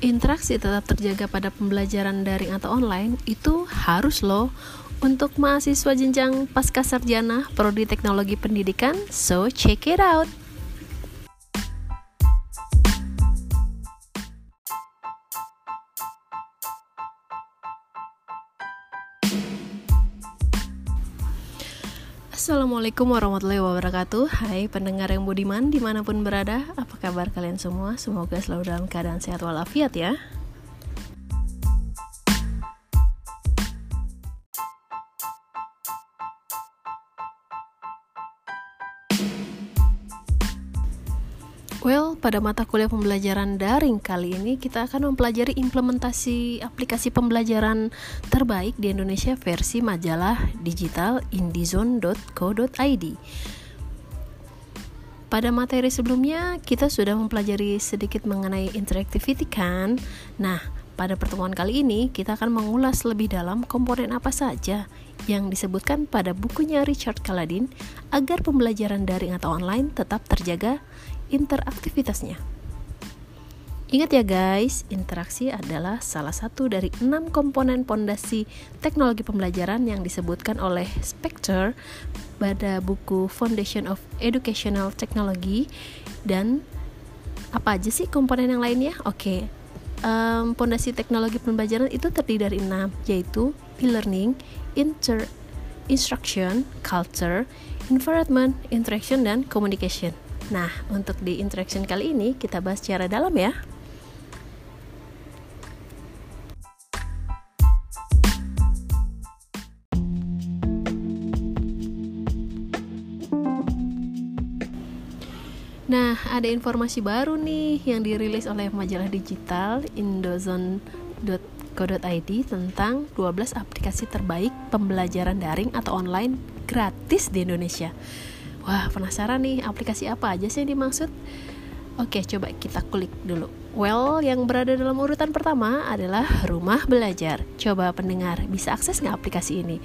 interaksi tetap terjaga pada pembelajaran daring atau online itu harus loh untuk mahasiswa jenjang pasca sarjana prodi teknologi pendidikan. So check it out. Assalamualaikum warahmatullahi wabarakatuh Hai pendengar yang budiman di mana pun berada Apa kabar kalian semua? Semoga selalu dalam keadaan sehat walafiat ya pada mata kuliah pembelajaran daring kali ini kita akan mempelajari implementasi aplikasi pembelajaran terbaik di Indonesia versi majalah digital indizone.co.id. Pada materi sebelumnya kita sudah mempelajari sedikit mengenai interactivity kan? Nah, pada pertemuan kali ini kita akan mengulas lebih dalam komponen apa saja yang disebutkan pada bukunya Richard Kaladin agar pembelajaran daring atau online tetap terjaga interaktivitasnya. Ingat ya guys, interaksi adalah salah satu dari enam komponen pondasi teknologi pembelajaran yang disebutkan oleh Spector pada buku Foundation of Educational Technology dan apa aja sih komponen yang lainnya? Oke, um, pondasi teknologi pembelajaran itu terdiri dari enam, yaitu e-learning, inter instruction, culture, environment, interaction, dan communication. Nah, untuk di interaction kali ini kita bahas secara dalam ya. Nah, ada informasi baru nih yang dirilis oleh majalah digital indozone.co.id tentang 12 aplikasi terbaik pembelajaran daring atau online gratis di Indonesia. Wah, penasaran nih aplikasi apa aja sih yang dimaksud? Oke, coba kita klik dulu. Well, yang berada dalam urutan pertama adalah Rumah Belajar. Coba pendengar, bisa akses nggak aplikasi ini?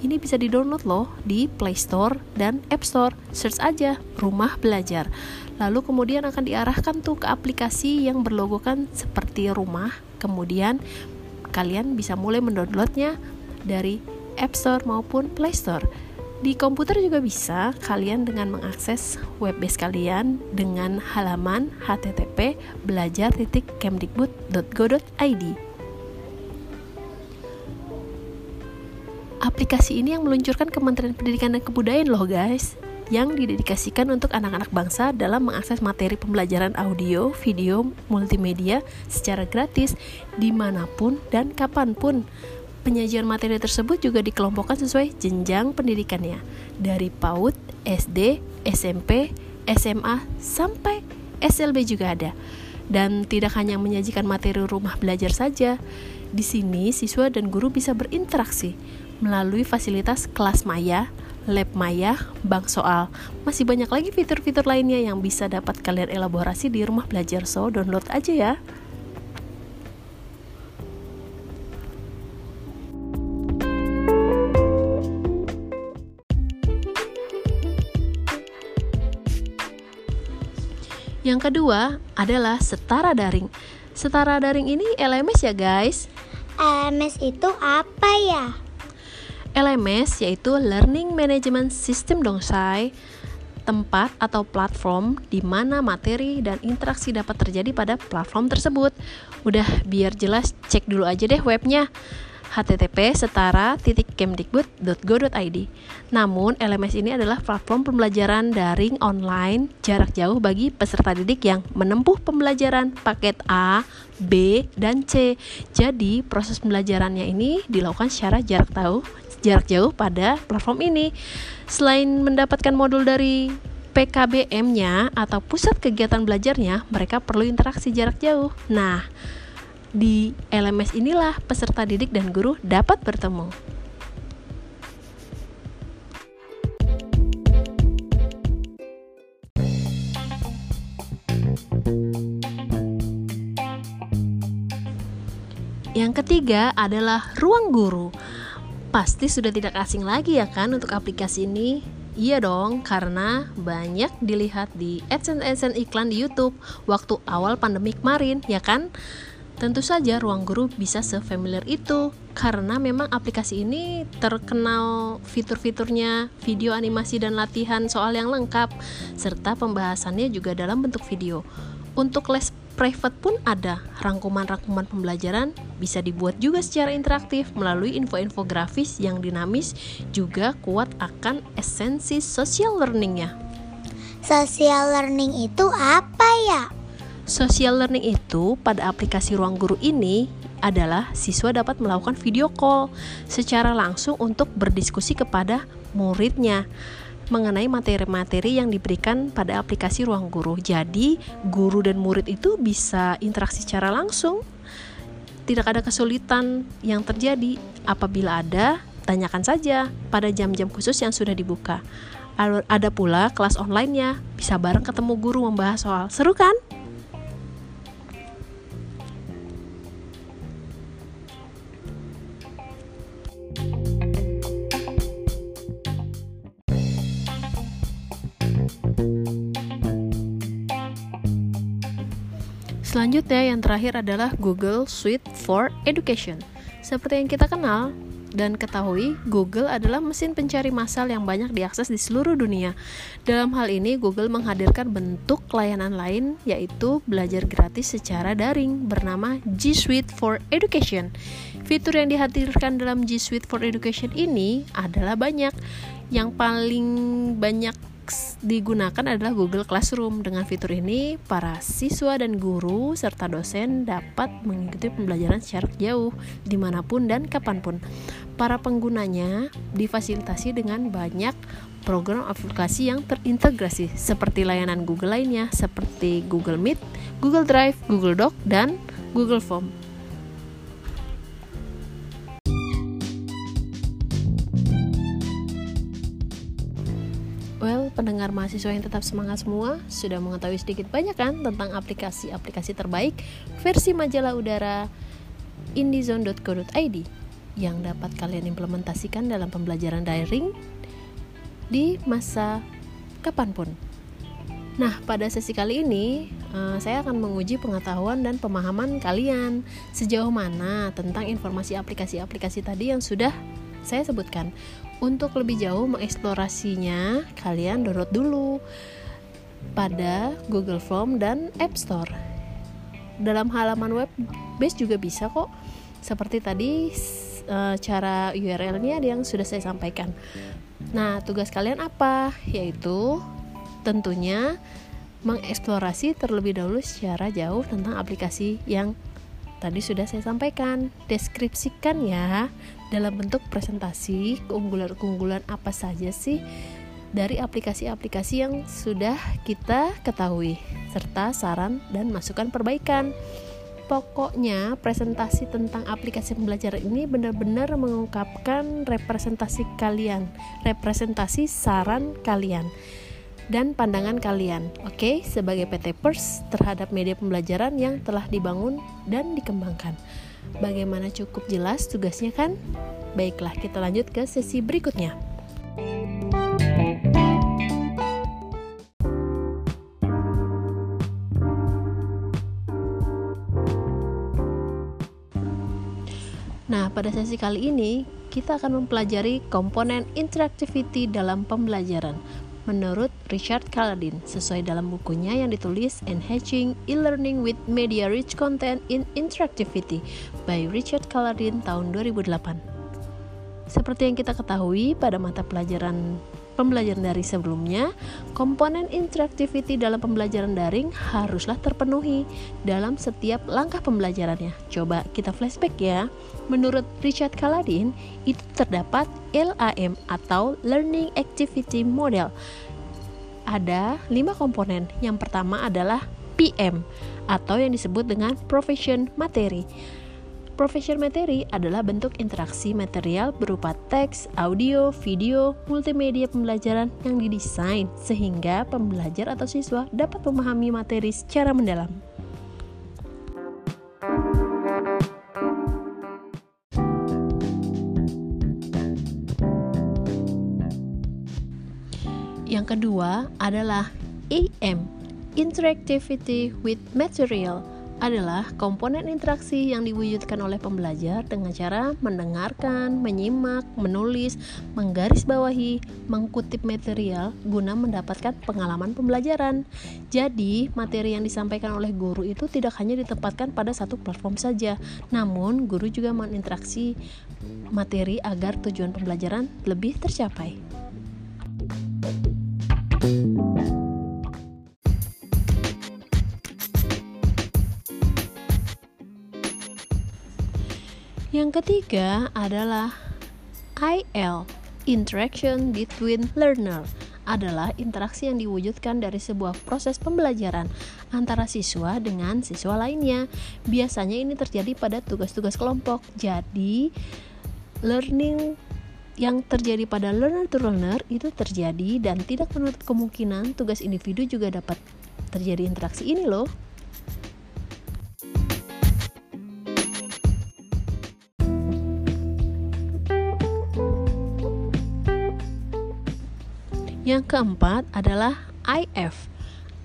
Ini bisa di-download loh di Play Store dan App Store. Search aja Rumah Belajar. Lalu kemudian akan diarahkan tuh ke aplikasi yang berlogokan seperti rumah. Kemudian kalian bisa mulai mendownloadnya dari App Store maupun Play Store. Di komputer juga bisa kalian dengan mengakses web base kalian dengan halaman http belajar.kemdikbud.go.id. Aplikasi ini yang meluncurkan Kementerian Pendidikan dan Kebudayaan loh guys yang didedikasikan untuk anak-anak bangsa dalam mengakses materi pembelajaran audio, video, multimedia secara gratis di mana pun dan kapan pun. Penyajian materi tersebut juga dikelompokkan sesuai jenjang pendidikannya, dari PAUD, SD, SMP, SMA, sampai SLB juga ada. Dan tidak hanya menyajikan materi rumah belajar saja, di sini siswa dan guru bisa berinteraksi melalui fasilitas kelas maya, lab maya, bank soal. Masih banyak lagi fitur-fitur lainnya yang bisa dapat kalian elaborasi di rumah belajar, so download aja ya. Yang kedua adalah setara daring. Setara daring ini LMS ya guys. LMS itu apa ya? LMS yaitu Learning Management System dong say tempat atau platform di mana materi dan interaksi dapat terjadi pada platform tersebut. Udah biar jelas cek dulu aja deh webnya http setara titik kemdikbud.go.id. Namun, LMS ini adalah platform pembelajaran daring online jarak jauh bagi peserta didik yang menempuh pembelajaran paket A, B, dan C. Jadi, proses pembelajarannya ini dilakukan secara jarak jauh, jarak jauh pada platform ini. Selain mendapatkan modul dari PKBM-nya atau pusat kegiatan belajarnya, mereka perlu interaksi jarak jauh. Nah, di LMS inilah peserta didik dan guru dapat bertemu. Yang ketiga adalah ruang guru. Pasti sudah tidak asing lagi ya kan untuk aplikasi ini? Iya dong, karena banyak dilihat di AdSense-AdSense iklan di YouTube waktu awal pandemi kemarin, ya kan? Tentu saja ruang guru bisa sefamiliar itu karena memang aplikasi ini terkenal fitur-fiturnya, video animasi dan latihan soal yang lengkap serta pembahasannya juga dalam bentuk video. Untuk les private pun ada. Rangkuman-rangkuman pembelajaran bisa dibuat juga secara interaktif melalui info-infografis yang dinamis juga kuat akan esensi social learningnya. Social learning itu apa ya? Social learning itu pada aplikasi Ruang Guru ini adalah siswa dapat melakukan video call secara langsung untuk berdiskusi kepada muridnya mengenai materi-materi yang diberikan pada aplikasi Ruang Guru. Jadi, guru dan murid itu bisa interaksi secara langsung. Tidak ada kesulitan yang terjadi. Apabila ada, tanyakan saja pada jam-jam khusus yang sudah dibuka. Ada pula kelas online-nya, bisa bareng ketemu guru membahas soal. Seru kan? Selanjutnya yang terakhir adalah Google Suite for Education. Seperti yang kita kenal dan ketahui, Google adalah mesin pencari massal yang banyak diakses di seluruh dunia. Dalam hal ini, Google menghadirkan bentuk layanan lain yaitu belajar gratis secara daring bernama G Suite for Education. Fitur yang dihadirkan dalam G Suite for Education ini adalah banyak. Yang paling banyak digunakan adalah Google Classroom. Dengan fitur ini, para siswa dan guru serta dosen dapat mengikuti pembelajaran secara jauh, di mana pun dan kapan pun. Para penggunanya difasilitasi dengan banyak program aplikasi yang terintegrasi seperti layanan Google lainnya seperti Google Meet, Google Drive, Google Doc, dan Google Form. Pendengar mahasiswa yang tetap semangat semua sudah mengetahui sedikit banyak kan tentang aplikasi-aplikasi terbaik versi majalah udara indizone.co.id yang dapat kalian implementasikan dalam pembelajaran daring di masa kapan pun. Nah, pada sesi kali ini uh, saya akan menguji pengetahuan dan pemahaman kalian sejauh mana tentang informasi aplikasi-aplikasi tadi yang sudah saya sebutkan. Untuk lebih jauh mengeksplorasinya, kalian download dulu pada Google Form dan App Store. Dalam halaman web base juga bisa kok. Seperti tadi eh, cara URL-nya yang sudah saya sampaikan. Nah, tugas kalian apa? Yaitu tentunya mengeksplorasi terlebih dahulu secara jauh tentang aplikasi yang tadi sudah saya sampaikan. Deskripsikan ya dalam bentuk presentasi keunggulan-keunggulan apa saja sih dari aplikasi-aplikasi yang sudah kita ketahui serta saran dan masukan perbaikan. Pokoknya presentasi tentang aplikasi pembelajaran ini benar-benar mengungkapkan representasi kalian, representasi saran kalian dan pandangan kalian, oke, okay? sebagai PT Pers terhadap media pembelajaran yang telah dibangun dan dikembangkan. Bagaimana cukup jelas tugasnya kan? Baiklah, kita lanjut ke sesi berikutnya. Nah, pada sesi kali ini kita akan mempelajari komponen interactivity dalam pembelajaran menurut Richard Caladin sesuai dalam bukunya yang ditulis Enhancing E-Learning with Media Rich Content in Interactivity by Richard Caladin tahun 2008. Seperti yang kita ketahui pada mata pelajaran pembelajaran dari sebelumnya, komponen interactivity dalam pembelajaran daring haruslah terpenuhi dalam setiap langkah pembelajarannya. Coba kita flashback ya. Menurut Richard Kaladin, itu terdapat LAM atau Learning Activity Model. Ada lima komponen. Yang pertama adalah PM atau yang disebut dengan Profession Materi. Profession materi adalah bentuk interaksi material berupa teks, audio, video, multimedia pembelajaran yang didesain sehingga pembelajar atau siswa dapat memahami materi secara mendalam. Yang kedua adalah AM, Interactivity with Material adalah komponen interaksi yang diwujudkan oleh pembelajar dengan cara mendengarkan, menyimak, menulis, menggarisbawahi, mengkutip material guna mendapatkan pengalaman pembelajaran. Jadi, materi yang disampaikan oleh guru itu tidak hanya ditempatkan pada satu platform saja, namun guru juga menginteraksi materi agar tujuan pembelajaran lebih tercapai. Yang ketiga adalah IL, interaction between learner adalah interaksi yang diwujudkan dari sebuah proses pembelajaran antara siswa dengan siswa lainnya. Biasanya ini terjadi pada tugas-tugas kelompok. Jadi, learning yang terjadi pada learner to learner itu terjadi dan tidak menutup kemungkinan tugas individu juga dapat terjadi interaksi ini loh. Yang keempat adalah IF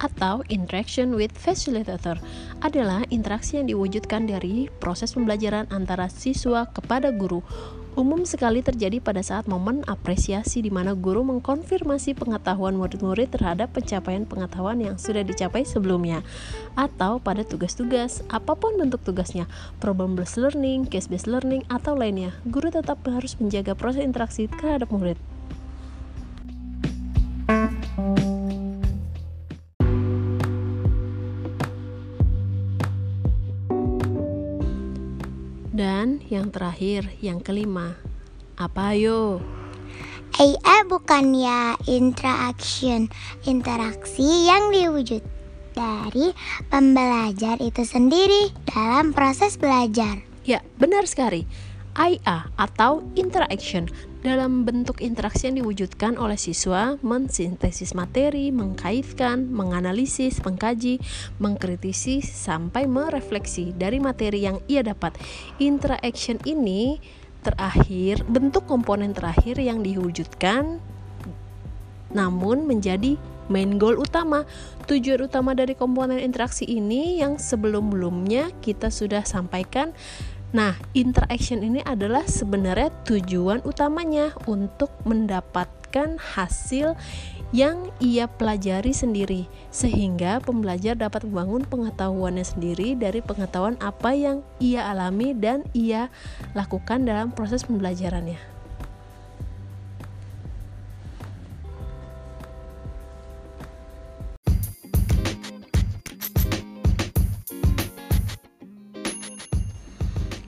atau interaction with facilitator adalah interaksi yang diwujudkan dari proses pembelajaran antara siswa kepada guru. Umum sekali terjadi pada saat momen apresiasi di mana guru mengkonfirmasi pengetahuan murid-murid terhadap pencapaian pengetahuan yang sudah dicapai sebelumnya atau pada tugas-tugas apa pun bentuk tugasnya, problem based learning, case based learning atau lainnya. Guru tetap harus menjaga proses interaksi terhadap murid. Yang terakhir, yang kelima, apa yo? AI bukan ya interaction, interaksi yang diwujud dari pembelajar itu sendiri dalam proses belajar. Ya, benar sekali. IA atau interaction dalam bentuk interaksi yang diwujudkan oleh siswa mensintesis materi, mengkaitkan, menganalisis, mengkaji, mengkritisi sampai merefleksi dari materi yang ia dapat. Interaction ini terakhir bentuk komponen terakhir yang diwujudkan namun menjadi main goal utama. Tujuan utama dari komponen interaksi ini yang sebelum-belumnya kita sudah sampaikan Nah, interaction ini adalah sebenarnya tujuan utamanya untuk mendapatkan hasil yang ia pelajari sendiri, sehingga pembelajar dapat membangun pengetahuannya sendiri dari pengetahuan apa yang ia alami dan ia lakukan dalam proses pembelajarannya.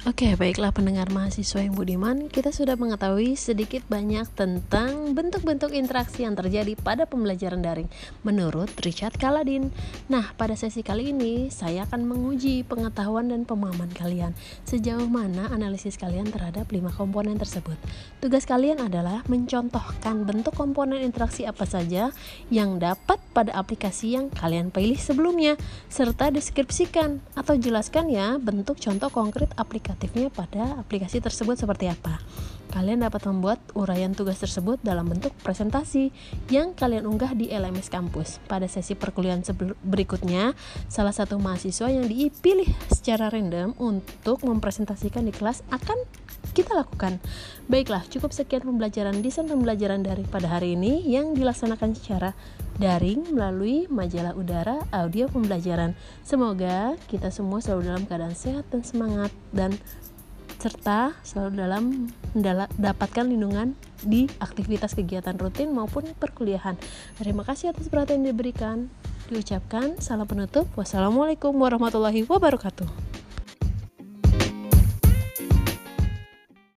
Oke, baiklah pendengar mahasiswa yang budiman, kita sudah mengetahui sedikit banyak tentang bentuk-bentuk interaksi yang terjadi pada pembelajaran daring menurut Richard Kaladin. Nah, pada sesi kali ini saya akan menguji pengetahuan dan pemahaman kalian sejauh mana analisis kalian terhadap lima komponen tersebut. Tugas kalian adalah mencontohkan bentuk komponen interaksi apa saja yang dapat pada aplikasi yang kalian pilih sebelumnya serta deskripsikan atau jelaskan ya bentuk contoh konkret aplikasi aplikatifnya pada aplikasi tersebut seperti apa. Kalian dapat membuat uraian tugas tersebut dalam bentuk presentasi yang kalian unggah di LMS kampus. Pada sesi perkuliahan berikutnya, salah satu mahasiswa yang dipilih secara random untuk mempresentasikan di kelas akan kita lakukan. Baiklah, cukup sekian pembelajaran desain pembelajaran dari pada hari ini yang dilaksanakan secara daring melalui majalah udara audio pembelajaran. Semoga kita semua selalu dalam keadaan sehat dan semangat dan serta selalu dalam mendapatkan lindungan di aktivitas kegiatan rutin maupun perkuliahan. Terima kasih atas perhatian yang diberikan. Diucapkan salam penutup. Wassalamualaikum warahmatullahi wabarakatuh.